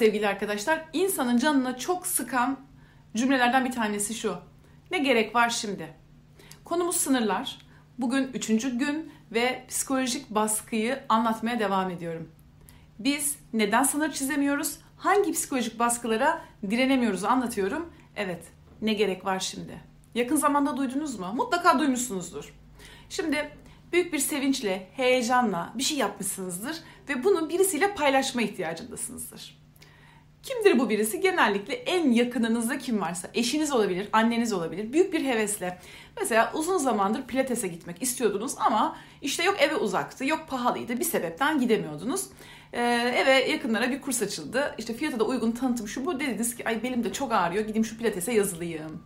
sevgili arkadaşlar. İnsanın canına çok sıkan cümlelerden bir tanesi şu. Ne gerek var şimdi? Konumuz sınırlar. Bugün üçüncü gün ve psikolojik baskıyı anlatmaya devam ediyorum. Biz neden sınır çizemiyoruz? Hangi psikolojik baskılara direnemiyoruz anlatıyorum. Evet, ne gerek var şimdi? Yakın zamanda duydunuz mu? Mutlaka duymuşsunuzdur. Şimdi büyük bir sevinçle, heyecanla bir şey yapmışsınızdır ve bunu birisiyle paylaşma ihtiyacındasınızdır. Kimdir bu birisi? Genellikle en yakınınızda kim varsa. Eşiniz olabilir, anneniz olabilir. Büyük bir hevesle. Mesela uzun zamandır pilatese gitmek istiyordunuz ama işte yok eve uzaktı, yok pahalıydı. Bir sebepten gidemiyordunuz. Ee, eve yakınlara bir kurs açıldı. İşte fiyatı da uygun tanıtım şu bu. Dediniz ki ay belim de çok ağrıyor gideyim şu pilatese yazılayım.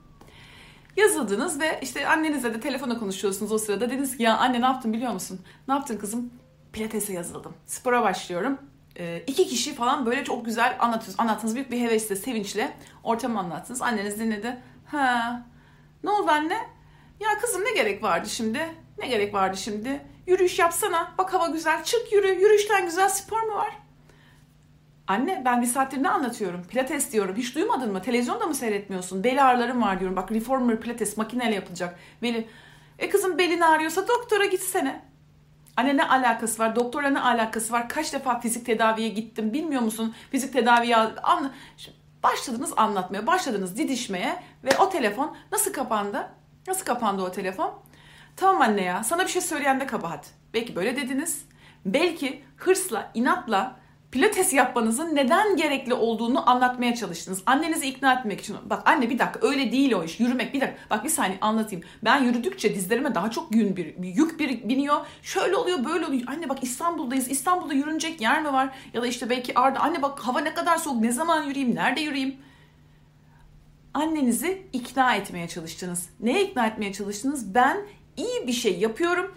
Yazıldınız ve işte annenizle de telefona konuşuyorsunuz o sırada. Dediniz ki ya anne ne yaptın biliyor musun? Ne yaptın kızım? Pilatese yazıldım. Spora başlıyorum. Ee, iki kişi falan böyle çok güzel anlatıyorsunuz. Anlattınız büyük bir hevesle, sevinçle ortamı anlattınız. Anneniz dinledi. Ha, ne oldu anne? Ya kızım ne gerek vardı şimdi? Ne gerek vardı şimdi? Yürüyüş yapsana. Bak hava güzel. Çık yürü. Yürüyüşten güzel spor mu var? Anne ben bir saattir ne anlatıyorum? Pilates diyorum. Hiç duymadın mı? Televizyonda mı seyretmiyorsun? Bel ağrılarım var diyorum. Bak reformer pilates makineyle yapılacak. Beli... E kızım belin ağrıyorsa doktora gitsene. Anne ne alakası var? Doktorla ne alakası var? Kaç defa fizik tedaviye gittim bilmiyor musun? Fizik tedaviye anla... Başladınız anlatmaya, başladınız didişmeye ve o telefon nasıl kapandı? Nasıl kapandı o telefon? Tamam anne ya sana bir şey söyleyen de kabahat. Belki böyle dediniz. Belki hırsla, inatla pilates yapmanızın neden gerekli olduğunu anlatmaya çalıştınız. Annenizi ikna etmek için. Bak anne bir dakika öyle değil o iş. Yürümek bir dakika. Bak bir saniye anlatayım. Ben yürüdükçe dizlerime daha çok yün bir, yük bir biniyor. Şöyle oluyor böyle oluyor. Anne bak İstanbul'dayız. İstanbul'da yürünecek yer mi var? Ya da işte belki Arda. Anne bak hava ne kadar soğuk. Ne zaman yürüyeyim? Nerede yürüyeyim? Annenizi ikna etmeye çalıştınız. Neye ikna etmeye çalıştınız? Ben iyi bir şey yapıyorum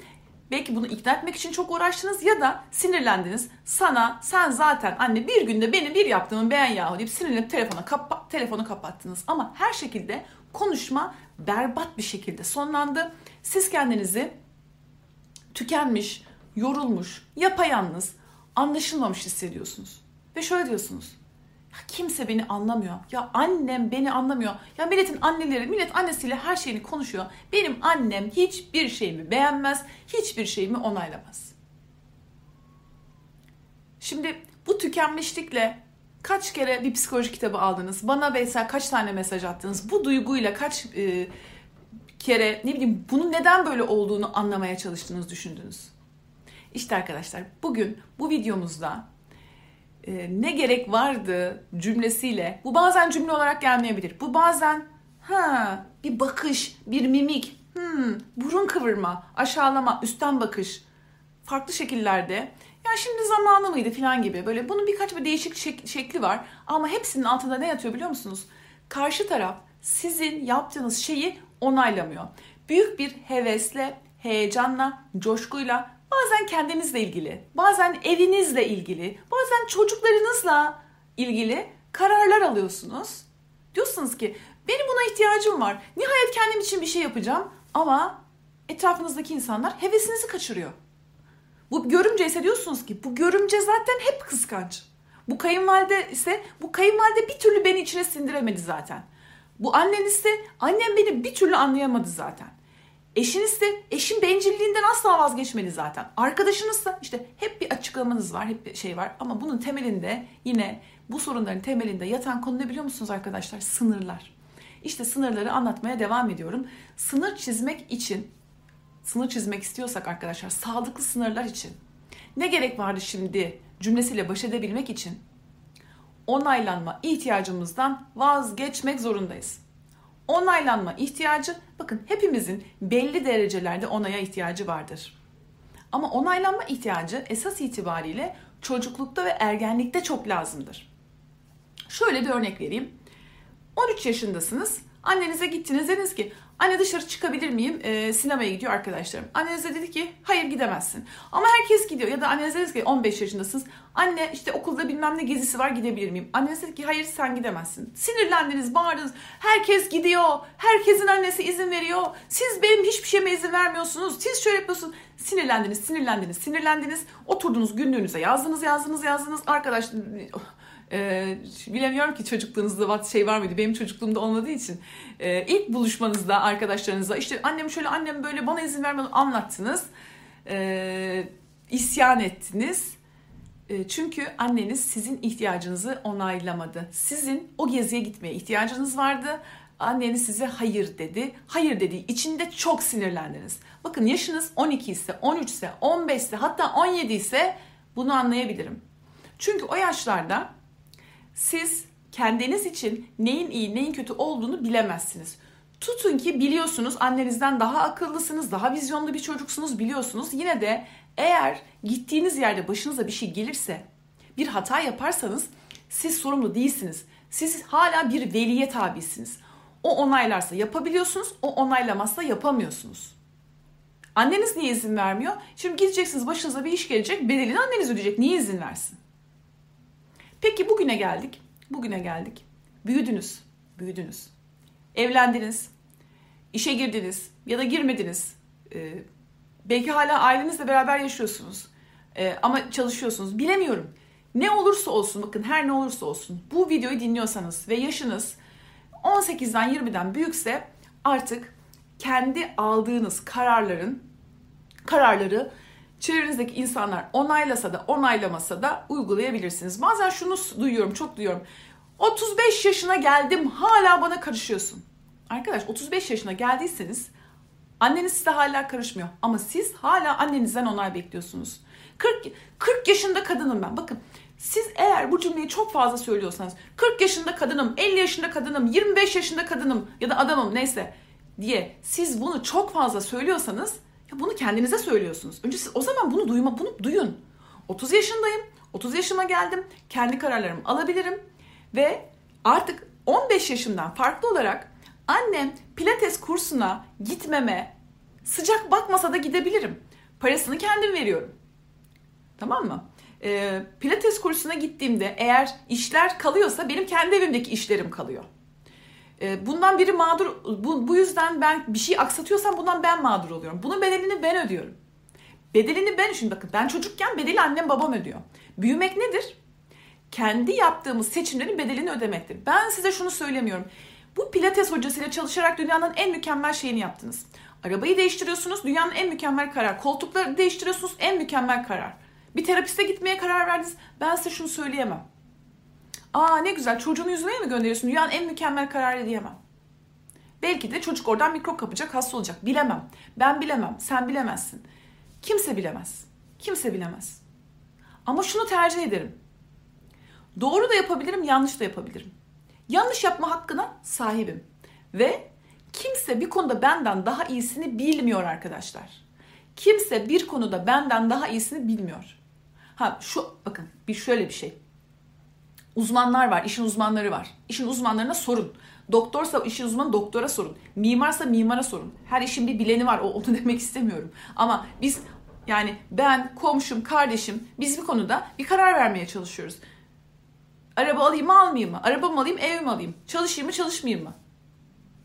Belki bunu ikna etmek için çok uğraştınız ya da sinirlendiniz. Sana sen zaten anne bir günde benim bir yaptığımı beğen yahu deyip sinirlenip telefonu, kapa telefonu kapattınız. Ama her şekilde konuşma berbat bir şekilde sonlandı. Siz kendinizi tükenmiş, yorulmuş, yapayalnız, anlaşılmamış hissediyorsunuz. Ve şöyle diyorsunuz. Kimse beni anlamıyor. Ya annem beni anlamıyor. Ya milletin anneleri, millet annesiyle her şeyini konuşuyor. Benim annem hiçbir şeyimi beğenmez, hiçbir şeyimi onaylamaz. Şimdi bu tükenmişlikle kaç kere bir psikoloji kitabı aldınız? Bana Veysel kaç tane mesaj attınız? Bu duyguyla kaç e, kere ne bileyim bunun neden böyle olduğunu anlamaya çalıştınız, düşündünüz? İşte arkadaşlar bugün bu videomuzda e, ne gerek vardı cümlesiyle bu bazen cümle olarak gelmeyebilir. Bu bazen ha bir bakış, bir mimik, hmm, burun kıvırma, aşağılama, üstten bakış farklı şekillerde ya şimdi zamanı mıydı falan gibi böyle bunun birkaç bir değişik şek- şekli var ama hepsinin altında ne yatıyor biliyor musunuz? Karşı taraf sizin yaptığınız şeyi onaylamıyor. Büyük bir hevesle, heyecanla, coşkuyla Bazen kendinizle ilgili, bazen evinizle ilgili, bazen çocuklarınızla ilgili kararlar alıyorsunuz. Diyorsunuz ki benim buna ihtiyacım var. Nihayet kendim için bir şey yapacağım ama etrafınızdaki insanlar hevesinizi kaçırıyor. Bu görümce ise diyorsunuz ki bu görümce zaten hep kıskanç. Bu kayınvalide ise bu kayınvalide bir türlü beni içine sindiremedi zaten. Bu annen ise annem beni bir türlü anlayamadı zaten. Eşiniz de eşin bencilliğinden asla vazgeçmedi zaten. Arkadaşınız da işte hep bir açıklamanız var, hep bir şey var. Ama bunun temelinde yine bu sorunların temelinde yatan konu ne biliyor musunuz arkadaşlar? Sınırlar. İşte sınırları anlatmaya devam ediyorum. Sınır çizmek için, sınır çizmek istiyorsak arkadaşlar sağlıklı sınırlar için ne gerek vardı şimdi cümlesiyle baş edebilmek için onaylanma ihtiyacımızdan vazgeçmek zorundayız onaylanma ihtiyacı bakın hepimizin belli derecelerde onaya ihtiyacı vardır. Ama onaylanma ihtiyacı esas itibariyle çocuklukta ve ergenlikte çok lazımdır. Şöyle bir örnek vereyim. 13 yaşındasınız. Annenize gittiniz dediniz ki Anne dışarı çıkabilir miyim? Ee, sinemaya gidiyor arkadaşlarım. Anneniz de dedi ki hayır gidemezsin. Ama herkes gidiyor. Ya da anneniz dedi ki 15 yaşındasınız. Anne işte okulda bilmem ne gezisi var gidebilir miyim? Anneniz dedi ki hayır sen gidemezsin. Sinirlendiniz, bağırdınız. Herkes gidiyor. Herkesin annesi izin veriyor. Siz benim hiçbir şeyime izin vermiyorsunuz. Siz şöyle yapıyorsunuz. Sinirlendiniz, sinirlendiniz, sinirlendiniz. Oturdunuz günlüğünüze yazdınız, yazdınız, yazdınız. Arkadaş Ee, bilemiyorum ki çocukluğunuzda şey var mıydı? Benim çocukluğumda olmadığı için. Ee, ilk buluşmanızda arkadaşlarınızla işte annem şöyle annem böyle bana izin vermedi anlattınız. Ee, isyan ettiniz. Ee, çünkü anneniz sizin ihtiyacınızı onaylamadı. Sizin o geziye gitmeye ihtiyacınız vardı. Anneniz size hayır dedi. Hayır dediği içinde çok sinirlendiniz. Bakın yaşınız 12 ise, 13 ise, 15 ise hatta 17 ise bunu anlayabilirim. Çünkü o yaşlarda siz kendiniz için neyin iyi neyin kötü olduğunu bilemezsiniz. Tutun ki biliyorsunuz annenizden daha akıllısınız, daha vizyonlu bir çocuksunuz biliyorsunuz. Yine de eğer gittiğiniz yerde başınıza bir şey gelirse, bir hata yaparsanız siz sorumlu değilsiniz. Siz hala bir veliye tabisiniz. O onaylarsa yapabiliyorsunuz, o onaylamazsa yapamıyorsunuz. Anneniz niye izin vermiyor? Şimdi gideceksiniz başınıza bir iş gelecek, bedelini anneniz ödeyecek. Niye izin versin? Peki bugüne geldik. Bugüne geldik. Büyüdünüz. Büyüdünüz. Evlendiniz. işe girdiniz ya da girmediniz. Ee, belki hala ailenizle beraber yaşıyorsunuz. Ee, ama çalışıyorsunuz. Bilemiyorum. Ne olursa olsun bakın her ne olursa olsun bu videoyu dinliyorsanız ve yaşınız 18'den 20'den büyükse artık kendi aldığınız kararların kararları çevrenizdeki insanlar onaylasa da onaylamasa da uygulayabilirsiniz. Bazen şunu duyuyorum, çok duyuyorum. 35 yaşına geldim hala bana karışıyorsun. Arkadaş 35 yaşına geldiyseniz anneniz size hala karışmıyor. Ama siz hala annenizden onay bekliyorsunuz. 40, 40 yaşında kadınım ben. Bakın siz eğer bu cümleyi çok fazla söylüyorsanız 40 yaşında kadınım, 50 yaşında kadınım, 25 yaşında kadınım ya da adamım neyse diye siz bunu çok fazla söylüyorsanız ya bunu kendinize söylüyorsunuz. Önce siz o zaman bunu duyma, bunu duyun. 30 yaşındayım. 30 yaşıma geldim. Kendi kararlarımı alabilirim ve artık 15 yaşımdan farklı olarak annem pilates kursuna gitmeme sıcak bakmasa da gidebilirim. Parasını kendim veriyorum. Tamam mı? E, pilates kursuna gittiğimde eğer işler kalıyorsa benim kendi evimdeki işlerim kalıyor. E, bundan biri mağdur, bu, bu yüzden ben bir şey aksatıyorsam bundan ben mağdur oluyorum. Bunun bedelini ben ödüyorum. Bedelini ben, şimdi bakın ben çocukken bedeli annem babam ödüyor. Büyümek nedir? Kendi yaptığımız seçimlerin bedelini ödemektir. Ben size şunu söylemiyorum. Bu pilates hocasıyla çalışarak dünyanın en mükemmel şeyini yaptınız. Arabayı değiştiriyorsunuz, dünyanın en mükemmel karar. Koltukları değiştiriyorsunuz, en mükemmel karar. Bir terapiste gitmeye karar verdiniz. Ben size şunu söyleyemem. Aa ne güzel çocuğunu yüzmeye mi gönderiyorsun? Dünyanın en mükemmel kararı diyemem. Belki de çocuk oradan mikrop kapacak, hasta olacak. Bilemem. Ben bilemem. Sen bilemezsin. Kimse bilemez. Kimse bilemez. Ama şunu tercih ederim. Doğru da yapabilirim, yanlış da yapabilirim. Yanlış yapma hakkına sahibim. Ve kimse bir konuda benden daha iyisini bilmiyor arkadaşlar. Kimse bir konuda benden daha iyisini bilmiyor. Ha şu bakın bir şöyle bir şey. Uzmanlar var, işin uzmanları var. İşin uzmanlarına sorun. Doktorsa işin uzmanı doktora sorun. Mimarsa mimara sorun. Her işin bir bileni var. O onu demek istemiyorum. Ama biz yani ben, komşum, kardeşim biz bir konuda bir karar vermeye çalışıyoruz. Araba alayım mı almayayım mı? Araba mı alayım ev mi alayım? Çalışayım mı çalışmayayım mı?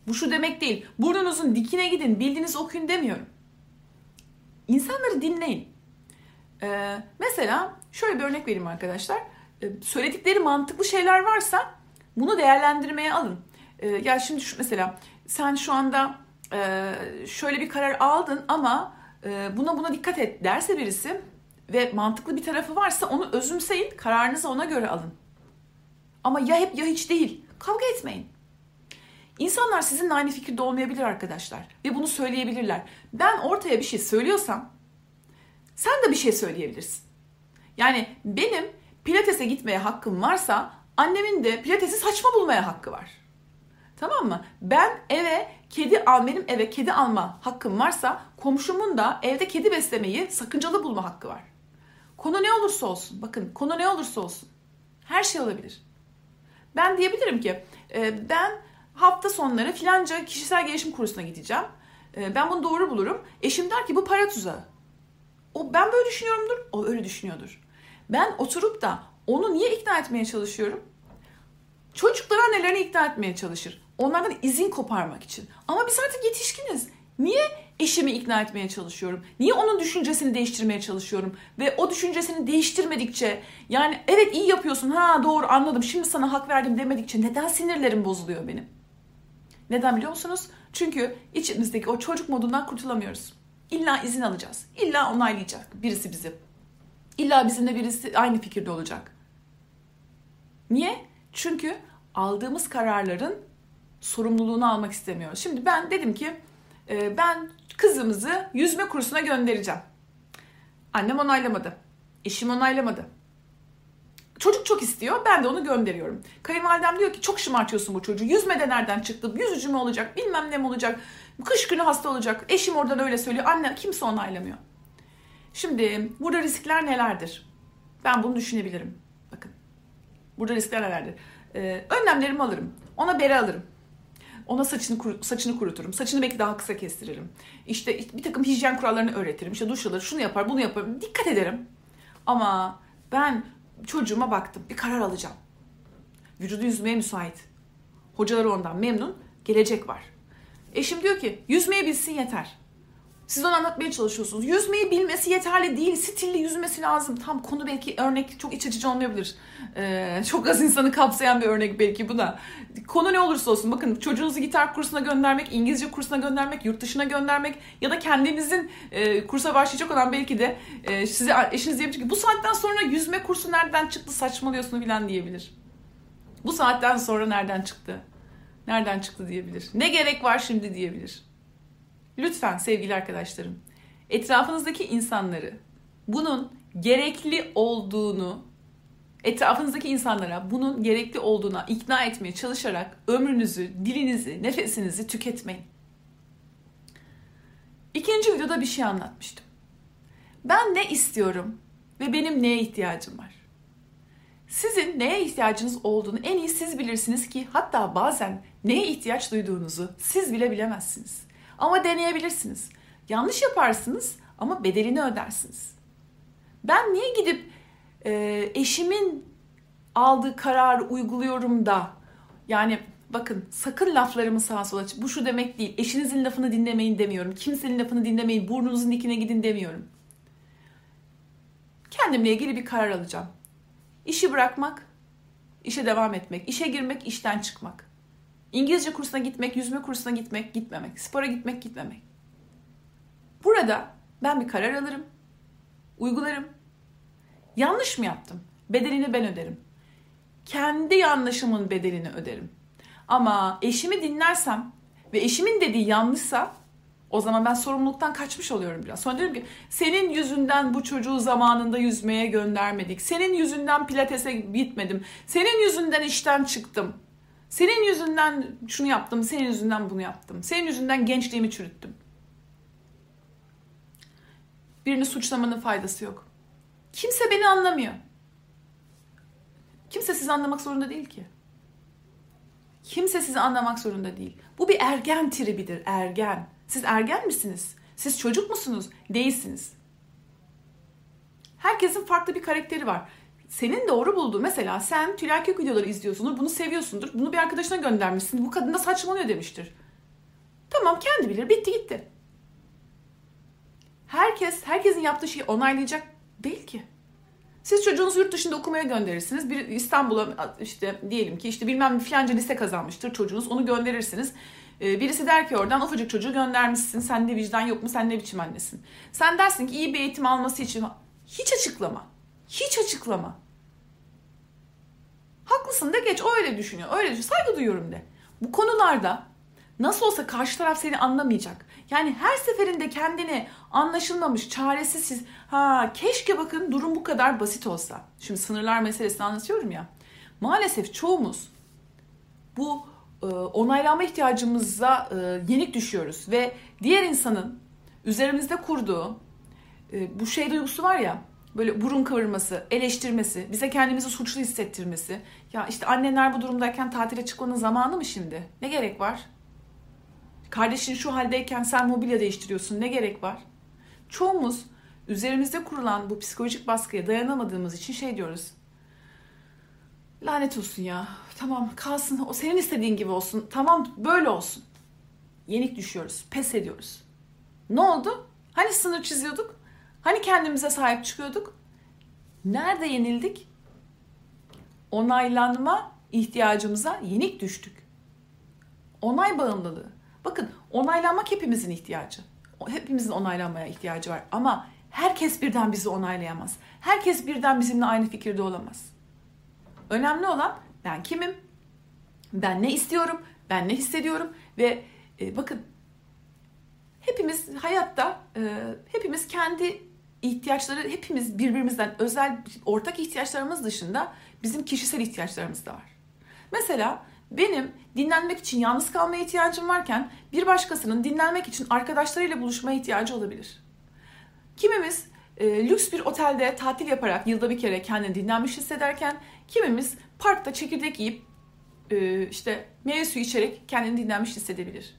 Bu şu demek değil. Burnunuzun dikine gidin bildiğiniz okuyun demiyorum. İnsanları dinleyin. Ee, mesela şöyle bir örnek vereyim arkadaşlar. Ee, söyledikleri mantıklı şeyler varsa bunu değerlendirmeye alın. Ee, ya şimdi şu, mesela sen şu anda e, şöyle bir karar aldın ama e, buna buna dikkat et derse birisi ve mantıklı bir tarafı varsa onu özümseyin, kararınızı ona göre alın. Ama ya hep ya hiç değil. Kavga etmeyin. İnsanlar sizinle aynı fikirde olmayabilir arkadaşlar ve bunu söyleyebilirler. Ben ortaya bir şey söylüyorsam sen de bir şey söyleyebilirsin. Yani benim pilatese gitmeye hakkım varsa annemin de pilatesi saçma bulmaya hakkı var. Tamam mı? Ben eve kedi al, benim eve kedi alma hakkım varsa komşumun da evde kedi beslemeyi sakıncalı bulma hakkı var. Konu ne olursa olsun, bakın konu ne olursa olsun her şey olabilir. Ben diyebilirim ki e, ben hafta sonları filanca kişisel gelişim kursuna gideceğim. E, ben bunu doğru bulurum. Eşim der ki bu para tuzağı. O ben böyle düşünüyorumdur, o öyle düşünüyordur. Ben oturup da onu niye ikna etmeye çalışıyorum? Çocuklar annelerini ikna etmeye çalışır. Onlardan izin koparmak için. Ama biz artık yetişkiniz. Niye eşimi ikna etmeye çalışıyorum? Niye onun düşüncesini değiştirmeye çalışıyorum? Ve o düşüncesini değiştirmedikçe yani evet iyi yapıyorsun ha doğru anladım şimdi sana hak verdim demedikçe neden sinirlerim bozuluyor benim? Neden biliyor musunuz? Çünkü içimizdeki o çocuk modundan kurtulamıyoruz. İlla izin alacağız. İlla onaylayacak birisi bizi. İlla bizimle birisi aynı fikirde olacak. Niye? Çünkü aldığımız kararların sorumluluğunu almak istemiyoruz. Şimdi ben dedim ki e, ben kızımızı yüzme kursuna göndereceğim. Annem onaylamadı. Eşim onaylamadı. Çocuk çok istiyor. Ben de onu gönderiyorum. Kayınvalidem diyor ki çok şımartıyorsun bu çocuğu. Yüzme de nereden çıktı? Yüzücü mü olacak? Bilmem ne mi olacak? Kış günü hasta olacak. Eşim oradan öyle söylüyor. Anne kimse onaylamıyor. Şimdi burada riskler nelerdir? Ben bunu düşünebilirim. Bakın. Burada riskler nelerdir? Ee, önlemlerimi alırım. Ona bere alırım. Ona saçını saçını kuruturum. Saçını belki daha kısa kestiririm. İşte bir takım hijyen kurallarını öğretirim. İşte duş alır, şunu yapar, bunu yaparım. Dikkat ederim. Ama ben çocuğuma baktım. Bir karar alacağım. Vücudu yüzmeye müsait. Hocaları ondan memnun. Gelecek var. Eşim diyor ki yüzmeyi bilsin yeter. Siz onu anlatmaya çalışıyorsunuz. Yüzmeyi bilmesi yeterli değil. Stilli yüzmesi lazım. Tam konu belki örnek çok iç açıcı olmayabilir. Ee, çok az insanı kapsayan bir örnek belki bu da. Konu ne olursa olsun. Bakın çocuğunuzu gitar kursuna göndermek, İngilizce kursuna göndermek, yurt dışına göndermek ya da kendinizin e, kursa başlayacak olan belki de e, size eşiniz diyebilir ki bu saatten sonra yüzme kursu nereden çıktı saçmalıyorsun falan diyebilir. Bu saatten sonra nereden çıktı? Nereden çıktı diyebilir. Ne gerek var şimdi diyebilir. Lütfen sevgili arkadaşlarım, etrafınızdaki insanları bunun gerekli olduğunu etrafınızdaki insanlara bunun gerekli olduğuna ikna etmeye çalışarak ömrünüzü, dilinizi, nefesinizi tüketmeyin. İkinci videoda bir şey anlatmıştım. Ben ne istiyorum ve benim neye ihtiyacım var? Sizin neye ihtiyacınız olduğunu en iyi siz bilirsiniz ki hatta bazen neye ihtiyaç duyduğunuzu siz bile bilemezsiniz. Ama deneyebilirsiniz. Yanlış yaparsınız ama bedelini ödersiniz. Ben niye gidip e, eşimin aldığı kararı uyguluyorum da yani bakın sakın laflarımı sağa sola bu şu demek değil. Eşinizin lafını dinlemeyin demiyorum. Kimsenin lafını dinlemeyin. Burnunuzun dikine gidin demiyorum. Kendimle ilgili bir karar alacağım. İşi bırakmak, işe devam etmek, işe girmek, işten çıkmak. İngilizce kursuna gitmek, yüzme kursuna gitmek, gitmemek, spora gitmek, gitmemek. Burada ben bir karar alırım, uygularım. Yanlış mı yaptım? Bedelini ben öderim. Kendi yanlışımın bedelini öderim. Ama eşimi dinlersem ve eşimin dediği yanlışsa o zaman ben sorumluluktan kaçmış oluyorum biraz. Sonra diyorum ki senin yüzünden bu çocuğu zamanında yüzmeye göndermedik. Senin yüzünden pilatese gitmedim. Senin yüzünden işten çıktım. Senin yüzünden şunu yaptım, senin yüzünden bunu yaptım. Senin yüzünden gençliğimi çürüttüm. Birini suçlamanın faydası yok. Kimse beni anlamıyor. Kimse sizi anlamak zorunda değil ki. Kimse sizi anlamak zorunda değil. Bu bir ergen tribidir, ergen. Siz ergen misiniz? Siz çocuk musunuz? Değilsiniz. Herkesin farklı bir karakteri var senin doğru bulduğu mesela sen Tülay Kök videoları izliyorsundur, bunu seviyorsundur, bunu bir arkadaşına göndermişsin, bu kadın da saçmalıyor demiştir. Tamam kendi bilir, bitti gitti. Herkes, herkesin yaptığı şeyi onaylayacak değil ki. Siz çocuğunuzu yurt dışında okumaya gönderirsiniz. Bir İstanbul'a işte diyelim ki işte bilmem filanca lise kazanmıştır çocuğunuz. Onu gönderirsiniz. Ee, birisi der ki oradan ufacık çocuğu göndermişsin. Sende vicdan yok mu? Sen ne biçim annesin? Sen dersin ki iyi bir eğitim alması için hiç açıklama. Hiç açıklama. Haklısın de geç o öyle düşünüyor. Öyle düşünüyor. Saygı duyuyorum de. Bu konularda nasıl olsa karşı taraf seni anlamayacak. Yani her seferinde kendini anlaşılmamış, çaresiz, ha keşke bakın durum bu kadar basit olsa. Şimdi sınırlar meselesini anlatıyorum ya. Maalesef çoğumuz bu e, onaylanma ihtiyacımıza e, yenik düşüyoruz ve diğer insanın üzerimizde kurduğu e, bu şey duygusu var ya böyle burun kıvırması, eleştirmesi, bize kendimizi suçlu hissettirmesi. Ya işte anneler bu durumdayken tatile çıkmanın zamanı mı şimdi? Ne gerek var? Kardeşin şu haldeyken sen mobilya değiştiriyorsun. Ne gerek var? Çoğumuz üzerimizde kurulan bu psikolojik baskıya dayanamadığımız için şey diyoruz. Lanet olsun ya. Tamam kalsın. O senin istediğin gibi olsun. Tamam böyle olsun. Yenik düşüyoruz. Pes ediyoruz. Ne oldu? Hani sınır çiziyorduk? Hani kendimize sahip çıkıyorduk? Nerede yenildik? Onaylanma ihtiyacımıza yenik düştük. Onay bağımlılığı. Bakın onaylanmak hepimizin ihtiyacı. Hepimizin onaylanmaya ihtiyacı var ama herkes birden bizi onaylayamaz. Herkes birden bizimle aynı fikirde olamaz. Önemli olan ben kimim? Ben ne istiyorum? Ben ne hissediyorum? Ve e, bakın hepimiz hayatta e, hepimiz kendi ihtiyaçları hepimiz birbirimizden özel ortak ihtiyaçlarımız dışında bizim kişisel ihtiyaçlarımız da var. Mesela benim dinlenmek için yalnız kalmaya ihtiyacım varken bir başkasının dinlenmek için arkadaşlarıyla buluşmaya ihtiyacı olabilir. Kimimiz e, lüks bir otelde tatil yaparak yılda bir kere kendini dinlenmiş hissederken kimimiz parkta çekirdek yiyip e, işte meyve suyu içerek kendini dinlenmiş hissedebilir.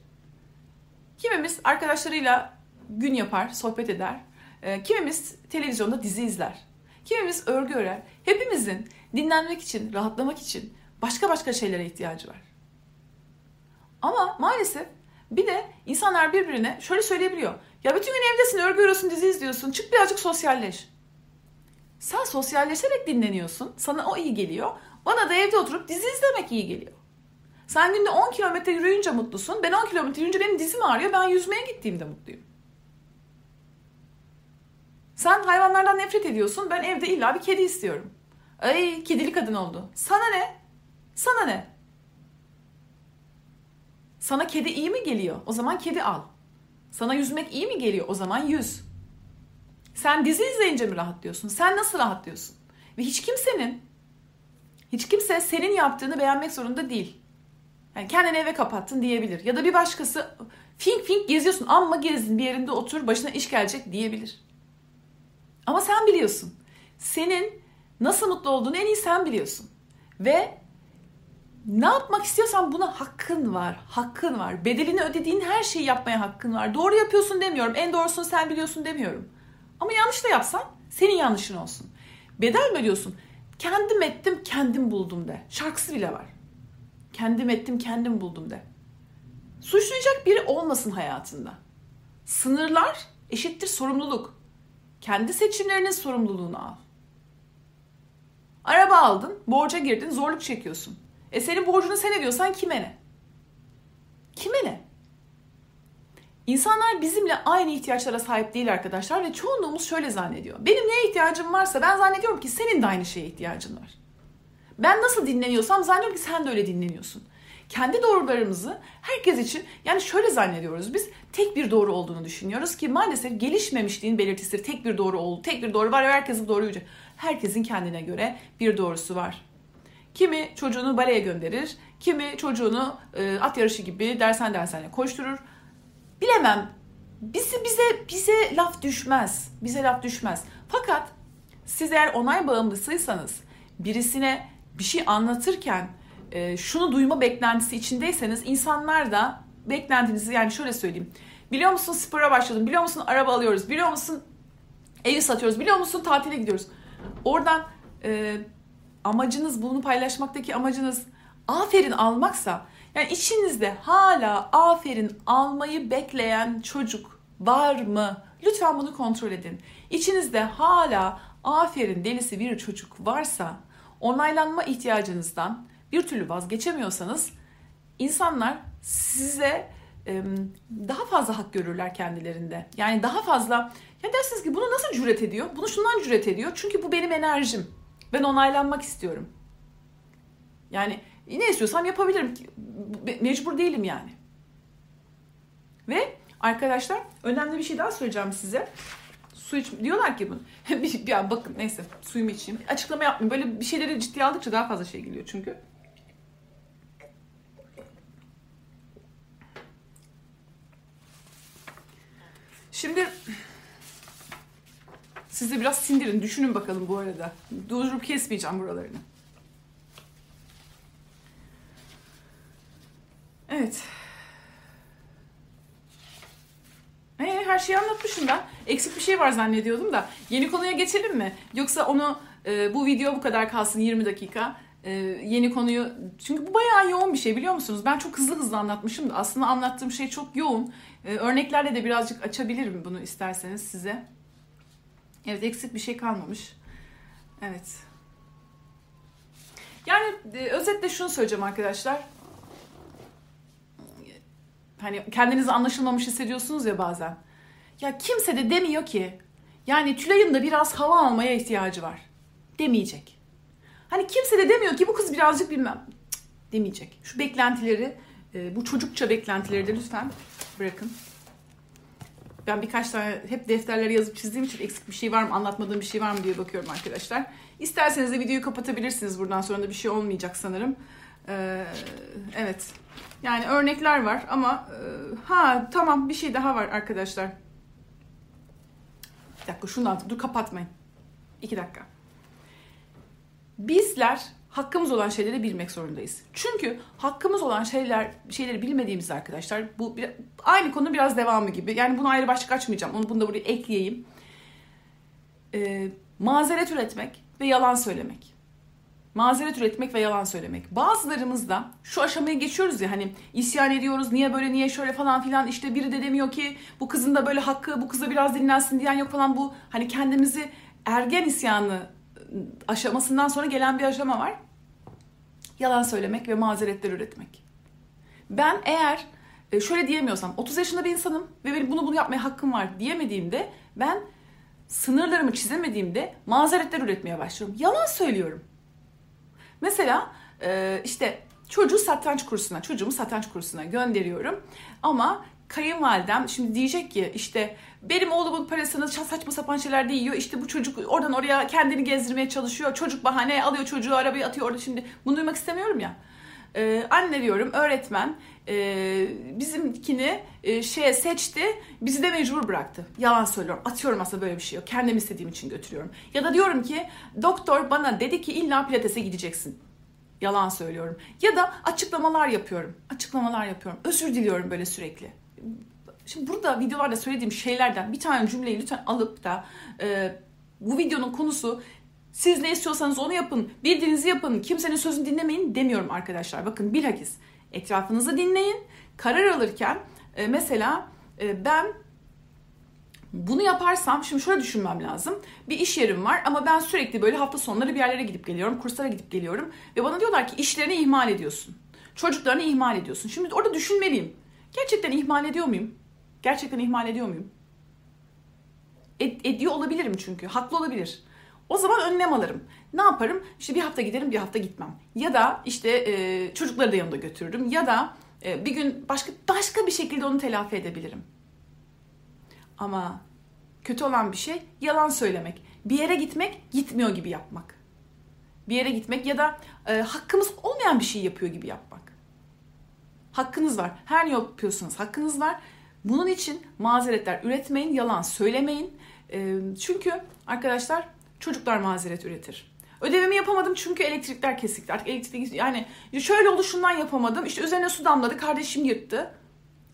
Kimimiz arkadaşlarıyla gün yapar, sohbet eder. E, kimimiz televizyonda dizi izler. Kimimiz örgü örer. Hepimizin dinlenmek için, rahatlamak için başka başka şeylere ihtiyacı var. Ama maalesef bir de insanlar birbirine şöyle söyleyebiliyor. Ya bütün gün evdesin, örgü örüyorsun, dizi izliyorsun. Çık birazcık sosyalleş. Sen sosyalleşerek dinleniyorsun. Sana o iyi geliyor. Bana da evde oturup dizi izlemek iyi geliyor. Sen günde 10 kilometre yürüyünce mutlusun. Ben 10 kilometre yürüyünce benim dizim ağrıyor. Ben yüzmeye gittiğimde mutluyum. Sen hayvanlardan nefret ediyorsun. Ben evde illa bir kedi istiyorum. Ay kedili kadın oldu. Sana ne? Sana ne? Sana kedi iyi mi geliyor? O zaman kedi al. Sana yüzmek iyi mi geliyor? O zaman yüz. Sen dizi izleyince mi rahatlıyorsun? Sen nasıl rahatlıyorsun? Ve hiç kimsenin, hiç kimse senin yaptığını beğenmek zorunda değil. Yani kendini eve kapattın diyebilir. Ya da bir başkası fink fink geziyorsun amma gezdin bir yerinde otur başına iş gelecek diyebilir. Ama sen biliyorsun. Senin nasıl mutlu olduğunu en iyi sen biliyorsun. Ve ne yapmak istiyorsan buna hakkın var. Hakkın var. Bedelini ödediğin her şeyi yapmaya hakkın var. Doğru yapıyorsun demiyorum. En doğrusunu sen biliyorsun demiyorum. Ama yanlış da yapsan senin yanlışın olsun. Bedel mi ödüyorsun? Kendim ettim, kendim buldum de. Şarkısı bile var. Kendim ettim, kendim buldum de. Suçlayacak biri olmasın hayatında. Sınırlar eşittir sorumluluk. Kendi seçimlerinin sorumluluğunu al. Araba aldın, borca girdin, zorluk çekiyorsun. E senin borcunu sen ediyorsan kime ne? Kime ne? İnsanlar bizimle aynı ihtiyaçlara sahip değil arkadaşlar ve çoğunluğumuz şöyle zannediyor. Benim neye ihtiyacım varsa ben zannediyorum ki senin de aynı şeye ihtiyacın var. Ben nasıl dinleniyorsam zannediyorum ki sen de öyle dinleniyorsun. Kendi doğrularımızı herkes için yani şöyle zannediyoruz biz tek bir doğru olduğunu düşünüyoruz ki maalesef gelişmemişliğin belirtisi tek bir doğru oldu. Tek bir doğru var ve herkesin doğru Herkesin kendine göre bir doğrusu var. Kimi çocuğunu baleye gönderir, kimi çocuğunu e, at yarışı gibi dersen dersane koşturur. Bilemem. Bizi bize bize laf düşmez. Bize laf düşmez. Fakat siz eğer onay bağımlısıysanız birisine bir şey anlatırken e, şunu duyma beklentisi içindeyseniz insanlar da beklentinizi yani şöyle söyleyeyim. Biliyor musun spora başladım? Biliyor musun araba alıyoruz? Biliyor musun evi satıyoruz? Biliyor musun tatile gidiyoruz? Oradan e, amacınız bunu paylaşmaktaki amacınız aferin almaksa yani içinizde hala aferin almayı bekleyen çocuk var mı? Lütfen bunu kontrol edin. İçinizde hala aferin delisi bir çocuk varsa onaylanma ihtiyacınızdan bir türlü vazgeçemiyorsanız insanlar size daha fazla hak görürler kendilerinde. Yani daha fazla ya dersiniz ki bunu nasıl cüret ediyor? Bunu şundan cüret ediyor. Çünkü bu benim enerjim. Ben onaylanmak istiyorum. Yani ne istiyorsam yapabilirim. Mecbur değilim yani. Ve arkadaşlar önemli bir şey daha söyleyeceğim size. Su iç diyorlar ki bunu. bir, ya bakın neyse suyumu içeyim. Açıklama yapmayayım. Böyle bir şeyleri ciddiye aldıkça daha fazla şey geliyor çünkü. Şimdi siz de biraz sindirin. Düşünün bakalım bu arada. Durdurup kesmeyeceğim buralarını. Evet. Ee, her şeyi anlatmışım ben. Eksik bir şey var zannediyordum da. Yeni konuya geçelim mi? Yoksa onu e, bu video bu kadar kalsın 20 dakika. Ee, yeni konuyu çünkü bu bayağı yoğun bir şey biliyor musunuz? Ben çok hızlı hızlı anlatmışım da aslında anlattığım şey çok yoğun. Ee, örneklerle de birazcık açabilirim bunu isterseniz size. Evet eksik bir şey kalmamış. Evet. Yani e, özetle şunu söyleyeceğim arkadaşlar. Hani kendinizi anlaşılmamış hissediyorsunuz ya bazen. Ya kimse de demiyor ki yani Tülay'ın da biraz hava almaya ihtiyacı var. Demeyecek. Hani kimse de demiyor ki bu kız birazcık bilmem. Cık, demeyecek. Şu beklentileri, e, bu çocukça beklentileri de lütfen bırakın. Ben birkaç tane hep defterlere yazıp çizdiğim için eksik bir şey var mı, anlatmadığım bir şey var mı diye bakıyorum arkadaşlar. İsterseniz de videoyu kapatabilirsiniz. Buradan sonra da bir şey olmayacak sanırım. Ee, evet. Yani örnekler var ama e, ha tamam bir şey daha var arkadaşlar. Bir dakika şunu da dur kapatmayın. İki dakika. Bizler hakkımız olan şeyleri bilmek zorundayız. Çünkü hakkımız olan şeyler şeyleri bilmediğimiz arkadaşlar bu bir, aynı konu biraz devamı gibi. Yani bunu ayrı başlık açmayacağım. Onu bunu da buraya ekleyeyim. Ee, mazeret üretmek ve yalan söylemek. Mazeret üretmek ve yalan söylemek. Bazılarımız da şu aşamaya geçiyoruz ya hani isyan ediyoruz niye böyle niye şöyle falan filan işte biri de demiyor ki bu kızın da böyle hakkı bu kıza biraz dinlensin diyen yok falan bu hani kendimizi ergen isyanı aşamasından sonra gelen bir aşama var. Yalan söylemek ve mazeretler üretmek. Ben eğer e, şöyle diyemiyorsam 30 yaşında bir insanım ve benim bunu bunu yapmaya hakkım var diyemediğimde ben sınırlarımı çizemediğimde mazeretler üretmeye başlıyorum. Yalan söylüyorum. Mesela e, işte çocuğu satranç kursuna, çocuğumu satranç kursuna gönderiyorum. Ama kayınvalidem şimdi diyecek ki işte benim oğlumun parasını saçma sapan şeyler de yiyor. İşte bu çocuk oradan oraya kendini gezdirmeye çalışıyor. Çocuk bahane alıyor çocuğu arabaya atıyor orada şimdi. Bunu duymak istemiyorum ya. Ee, anne diyorum öğretmen e, bizimkini e, şeye seçti bizi de mecbur bıraktı. Yalan söylüyorum atıyorum aslında böyle bir şey yok. Kendim istediğim için götürüyorum. Ya da diyorum ki doktor bana dedi ki illa pilatese gideceksin. Yalan söylüyorum. Ya da açıklamalar yapıyorum. Açıklamalar yapıyorum. Özür diliyorum böyle sürekli. Şimdi burada videolarda söylediğim şeylerden bir tane cümleyi lütfen alıp da e, bu videonun konusu siz ne istiyorsanız onu yapın, bildiğinizi yapın, kimsenin sözünü dinlemeyin demiyorum arkadaşlar. Bakın bilakis etrafınızı dinleyin. Karar alırken e, mesela e, ben bunu yaparsam şimdi şöyle düşünmem lazım. Bir iş yerim var ama ben sürekli böyle hafta sonları bir yerlere gidip geliyorum, kurslara gidip geliyorum ve bana diyorlar ki işlerini ihmal ediyorsun. Çocuklarını ihmal ediyorsun. Şimdi orada düşünmeliyim. Gerçekten ihmal ediyor muyum? Gerçekten ihmal ediyor muyum? Ed- ediyor olabilirim çünkü. Haklı olabilir. O zaman önlem alırım. Ne yaparım? İşte bir hafta giderim, bir hafta gitmem. Ya da işte e, çocukları da yanında götürürüm. Ya da e, bir gün başka başka bir şekilde onu telafi edebilirim. Ama kötü olan bir şey yalan söylemek. Bir yere gitmek, gitmiyor gibi yapmak. Bir yere gitmek ya da e, hakkımız olmayan bir şey yapıyor gibi yapmak. Hakkınız var. Her ne yapıyorsunuz hakkınız var. Bunun için mazeretler üretmeyin, yalan söylemeyin. E, çünkü arkadaşlar çocuklar mazeret üretir. Ödevimi yapamadım çünkü elektrikler kesikti. Artık elektrik yani şöyle oldu şundan yapamadım. İşte üzerine su damladı kardeşim yırttı.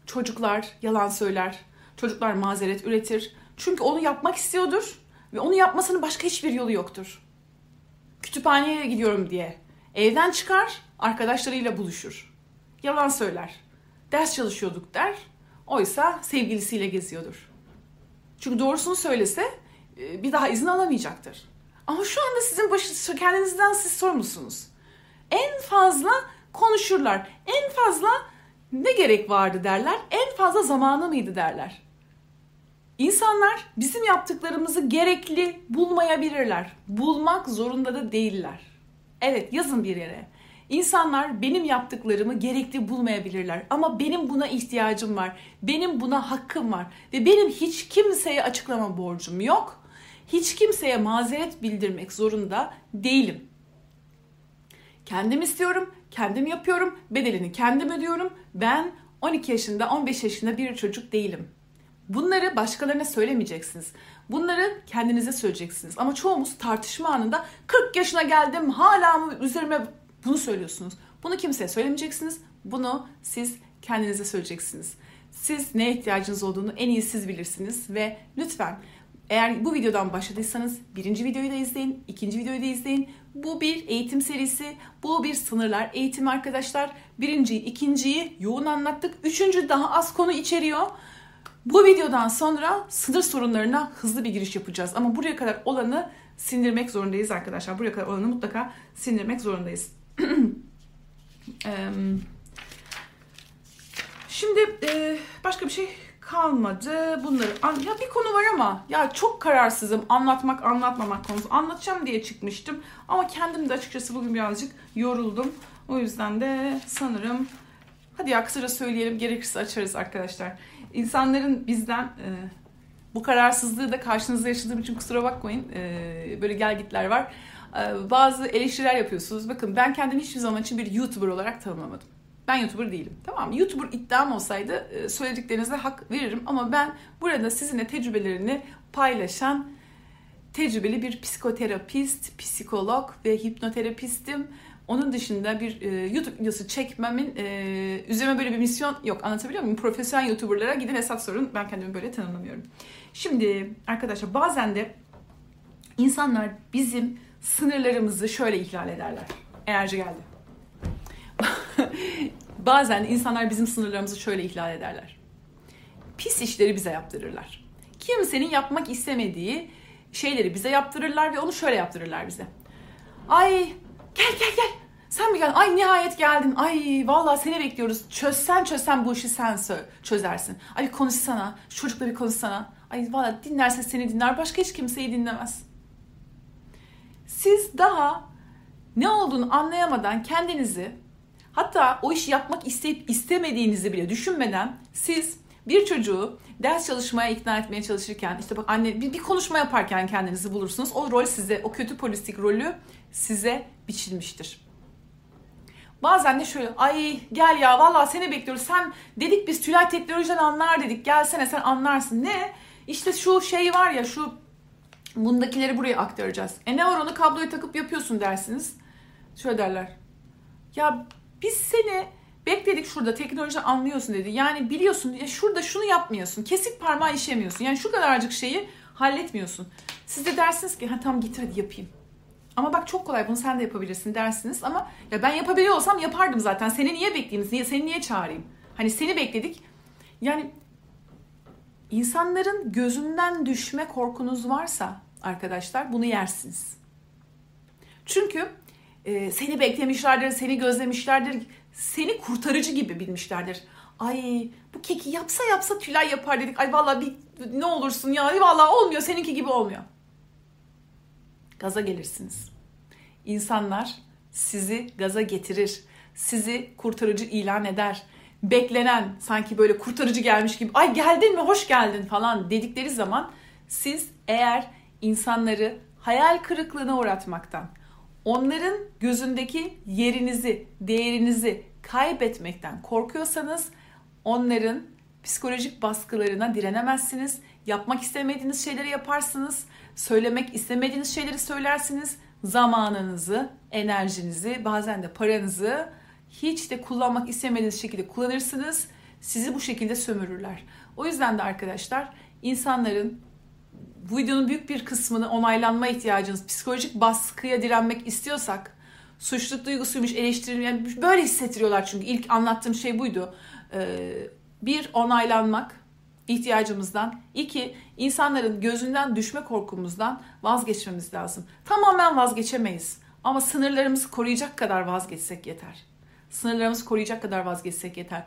Çocuklar yalan söyler. Çocuklar mazeret üretir. Çünkü onu yapmak istiyordur ve onu yapmasının başka hiçbir yolu yoktur. Kütüphaneye gidiyorum diye evden çıkar, arkadaşlarıyla buluşur. Yalan söyler. Ders çalışıyorduk der. Oysa sevgilisiyle geziyordur. Çünkü doğrusunu söylese e, bir daha izin alamayacaktır. Ama şu anda sizin başı, kendinizden siz sorumlusunuz. En fazla konuşurlar. En fazla ne gerek vardı derler. En fazla zamanı mıydı derler. İnsanlar bizim yaptıklarımızı gerekli bulmayabilirler. Bulmak zorunda da değiller. Evet yazın bir yere. İnsanlar benim yaptıklarımı gerekli bulmayabilirler ama benim buna ihtiyacım var. Benim buna hakkım var ve benim hiç kimseye açıklama borcum yok. Hiç kimseye mazeret bildirmek zorunda değilim. Kendim istiyorum, kendim yapıyorum, bedelini kendim ödüyorum. Ben 12 yaşında, 15 yaşında bir çocuk değilim. Bunları başkalarına söylemeyeceksiniz. Bunları kendinize söyleyeceksiniz. Ama çoğumuz tartışma anında 40 yaşına geldim hala mı üzerime bunu söylüyorsunuz. Bunu kimseye söylemeyeceksiniz. Bunu siz kendinize söyleyeceksiniz. Siz ne ihtiyacınız olduğunu en iyi siz bilirsiniz ve lütfen eğer bu videodan başladıysanız birinci videoyu da izleyin, ikinci videoyu da izleyin. Bu bir eğitim serisi, bu bir sınırlar eğitim arkadaşlar. Birinciyi, ikinciyi yoğun anlattık. Üçüncü daha az konu içeriyor. Bu videodan sonra sınır sorunlarına hızlı bir giriş yapacağız. Ama buraya kadar olanı sindirmek zorundayız arkadaşlar. Buraya kadar olanı mutlaka sindirmek zorundayız. Şimdi başka bir şey kalmadı. Bunları ya bir konu var ama ya çok kararsızım anlatmak anlatmamak konusu. Anlatacağım diye çıkmıştım ama kendim de açıkçası bugün birazcık yoruldum. O yüzden de sanırım hadi ya kısaca söyleyelim gerekirse açarız arkadaşlar. İnsanların bizden e, bu kararsızlığı da karşınızda yaşadığım için kusura bakmayın. E, böyle gelgitler var. E, bazı eleştiriler yapıyorsunuz. Bakın ben kendimi hiçbir zaman için bir YouTuber olarak tanımlamadım. Ben YouTuber değilim. Tamam mı? YouTuber iddiam olsaydı e, söylediklerinize hak veririm ama ben burada sizinle tecrübelerini paylaşan tecrübeli bir psikoterapist, psikolog ve hipnoterapistim. Onun dışında bir e, YouTube videosu çekmemin e, üzerine böyle bir misyon yok. Anlatabiliyor muyum? Profesyonel YouTuber'lara gidin hesap sorun. Ben kendimi böyle tanımlamıyorum. Şimdi arkadaşlar bazen de insanlar bizim sınırlarımızı şöyle ihlal ederler. Enerji geldi. Bazen insanlar bizim sınırlarımızı şöyle ihlal ederler. Pis işleri bize yaptırırlar. Kimsenin yapmak istemediği şeyleri bize yaptırırlar ve onu şöyle yaptırırlar bize. Ay gel gel gel sen mi geldin? Ay nihayet geldin. Ay vallahi seni bekliyoruz. Çözsen çözsen bu işi sen çözersin. Ay konuşsana. Şu çocukla bir konuşsana. Ay vallahi dinlerse seni dinler. Başka hiç kimseyi dinlemez. Siz daha ne olduğunu anlayamadan kendinizi Hatta o işi yapmak isteyip istemediğinizi bile düşünmeden siz bir çocuğu ders çalışmaya ikna etmeye çalışırken işte bak anne bir, bir konuşma yaparken kendinizi bulursunuz. O rol size, o kötü polislik rolü size biçilmiştir. Bazen de şöyle ay gel ya vallahi seni bekliyoruz. Sen dedik biz Tülay teknolojiden anlar dedik. Gelsene sen anlarsın. Ne? İşte şu şey var ya şu bundakileri buraya aktaracağız. E ne var onu kabloya takıp yapıyorsun dersiniz. Şöyle derler. Ya biz seni bekledik şurada teknoloji anlıyorsun dedi. Yani biliyorsun ya şurada şunu yapmıyorsun. Kesik parmağı işemiyorsun. Yani şu kadarcık şeyi halletmiyorsun. Siz de dersiniz ki ha tamam git hadi yapayım. Ama bak çok kolay bunu sen de yapabilirsin dersiniz ama ya ben yapabiliyor olsam yapardım zaten. Seni niye bekleyeyim? Niye, seni niye çağırayım? Hani seni bekledik. Yani insanların gözünden düşme korkunuz varsa arkadaşlar bunu yersiniz. Çünkü e, seni beklemişlerdir, seni gözlemişlerdir, seni kurtarıcı gibi bilmişlerdir. Ay bu keki yapsa yapsa Tülay yapar dedik. Ay vallahi bir ne olursun ya vallahi olmuyor seninki gibi olmuyor. Gaza gelirsiniz. İnsanlar sizi gaza getirir. Sizi kurtarıcı ilan eder. Beklenen sanki böyle kurtarıcı gelmiş gibi ay geldin mi hoş geldin falan dedikleri zaman siz eğer insanları hayal kırıklığına uğratmaktan, onların gözündeki yerinizi, değerinizi kaybetmekten korkuyorsanız onların psikolojik baskılarına direnemezsiniz. Yapmak istemediğiniz şeyleri yaparsınız. Söylemek istemediğiniz şeyleri söylersiniz. Zamanınızı, enerjinizi, bazen de paranızı hiç de kullanmak istemediğiniz şekilde kullanırsınız. Sizi bu şekilde sömürürler. O yüzden de arkadaşlar insanların bu videonun büyük bir kısmını onaylanma ihtiyacınız, psikolojik baskıya direnmek istiyorsak, suçluluk duygusuymuş, eleştirilme, yani böyle hissettiriyorlar çünkü ilk anlattığım şey buydu. Ee, bir, onaylanmak ihtiyacımızdan. iki insanların gözünden düşme korkumuzdan vazgeçmemiz lazım. Tamamen vazgeçemeyiz ama sınırlarımızı koruyacak kadar vazgeçsek yeter. Sınırlarımızı koruyacak kadar vazgeçsek yeter.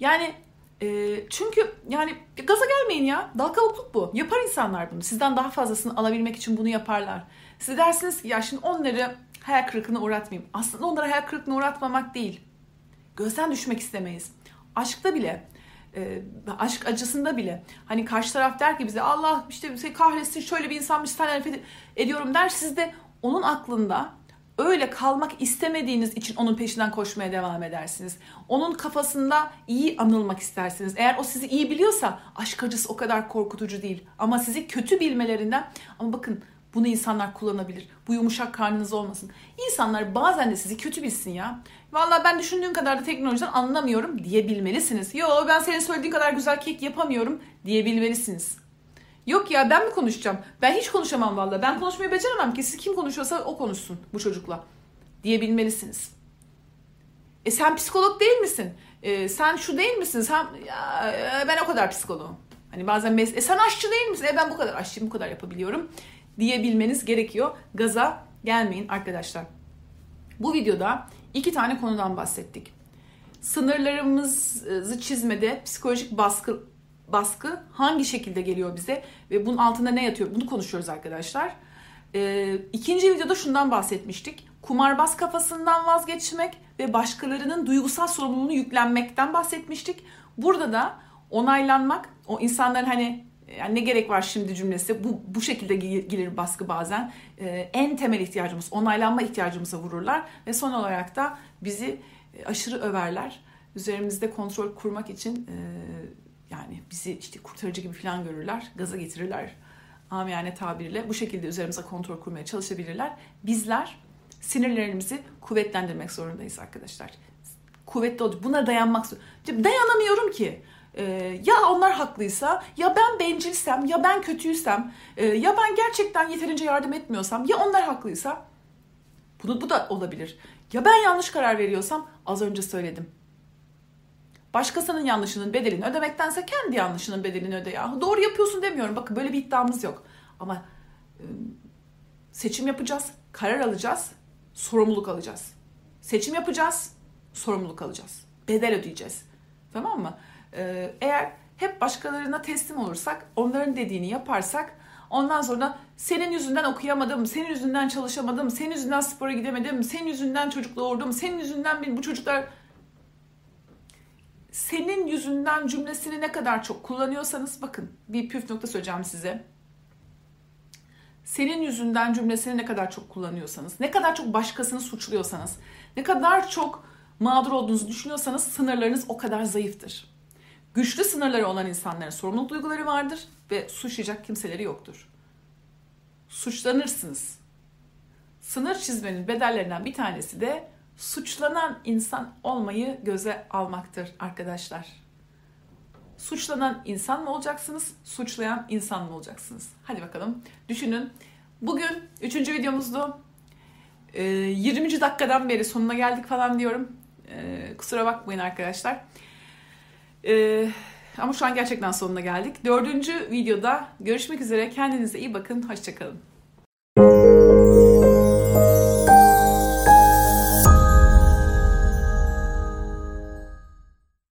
Yani e, çünkü yani gaza gelmeyin ya. Dal kavukluk bu. Yapar insanlar bunu. Sizden daha fazlasını alabilmek için bunu yaparlar. Siz dersiniz ki ya şimdi onları hayal kırıklığına uğratmayayım. Aslında onları hayal kırıklığına uğratmamak değil. Gözden düşmek istemeyiz. Aşkta bile e, aşk acısında bile hani karşı taraf der ki bize Allah işte kahretsin şöyle bir insanmış sen nefret ediyorum der siz de onun aklında öyle kalmak istemediğiniz için onun peşinden koşmaya devam edersiniz. Onun kafasında iyi anılmak istersiniz. Eğer o sizi iyi biliyorsa aşk acısı o kadar korkutucu değil. Ama sizi kötü bilmelerinden ama bakın bunu insanlar kullanabilir. Bu yumuşak karnınız olmasın. İnsanlar bazen de sizi kötü bilsin ya. Vallahi ben düşündüğüm kadar da teknolojiden anlamıyorum diyebilmelisiniz. Yo ben senin söylediğin kadar güzel kek yapamıyorum diyebilmelisiniz. Yok ya ben mi konuşacağım? Ben hiç konuşamam vallahi. Ben konuşmayı beceremem ki. Siz kim konuşuyorsa o konuşsun bu çocukla. Diyebilmelisiniz. E sen psikolog değil misin? E, sen şu değil misin? Sen ya, ben o kadar psikoloğum. Hani bazen mes- e, sen aşçı değil misin? E ben bu kadar aşçıyım, bu kadar yapabiliyorum diyebilmeniz gerekiyor. Gaza gelmeyin arkadaşlar. Bu videoda iki tane konudan bahsettik. Sınırlarımızı çizmede psikolojik baskı baskı hangi şekilde geliyor bize ve bunun altında ne yatıyor bunu konuşuyoruz arkadaşlar. Ee, ikinci videoda şundan bahsetmiştik. Kumarbaz kafasından vazgeçmek ve başkalarının duygusal sorumluluğunu yüklenmekten bahsetmiştik. Burada da onaylanmak, o insanların hani yani ne gerek var şimdi cümlesi bu bu şekilde gelir baskı bazen ee, en temel ihtiyacımız onaylanma ihtiyacımıza vururlar ve son olarak da bizi e, aşırı överler üzerimizde kontrol kurmak için e, yani bizi işte kurtarıcı gibi falan görürler gaza getirirler amiyane tabirle bu şekilde üzerimize kontrol kurmaya çalışabilirler bizler sinirlerimizi kuvvetlendirmek zorundayız arkadaşlar kuvvetli olacak buna dayanmak dayanamıyorum ki ee, ya onlar haklıysa, ya ben bencilsem, ya ben kötüysem, e, ya ben gerçekten yeterince yardım etmiyorsam, ya onlar haklıysa bu, bu da olabilir. Ya ben yanlış karar veriyorsam az önce söyledim. Başkasının yanlışının bedelini ödemektense kendi yanlışının bedelini öde ya. Doğru yapıyorsun demiyorum. Bakın böyle bir iddiamız yok. Ama seçim yapacağız, karar alacağız, sorumluluk alacağız. Seçim yapacağız, sorumluluk alacağız. Bedel ödeyeceğiz. Tamam mı? Eğer hep başkalarına teslim olursak, onların dediğini yaparsak ondan sonra senin yüzünden okuyamadım, senin yüzünden çalışamadım, senin yüzünden spora gidemedim, senin yüzünden çocuk doğurdum, senin yüzünden bu çocuklar senin yüzünden cümlesini ne kadar çok kullanıyorsanız bakın bir püf nokta söyleyeceğim size. Senin yüzünden cümlesini ne kadar çok kullanıyorsanız, ne kadar çok başkasını suçluyorsanız, ne kadar çok mağdur olduğunuzu düşünüyorsanız sınırlarınız o kadar zayıftır. Güçlü sınırları olan insanların sorumluluk duyguları vardır ve suçlayacak kimseleri yoktur. Suçlanırsınız. Sınır çizmenin bedellerinden bir tanesi de suçlanan insan olmayı göze almaktır arkadaşlar. Suçlanan insan mı olacaksınız, suçlayan insan mı olacaksınız? Hadi bakalım düşünün. Bugün üçüncü videomuzdu. 20. Ee, dakikadan beri sonuna geldik falan diyorum. Ee, kusura bakmayın arkadaşlar. Ee, ama şu an gerçekten sonuna geldik. Dördüncü videoda görüşmek üzere. Kendinize iyi bakın. Hoşçakalın.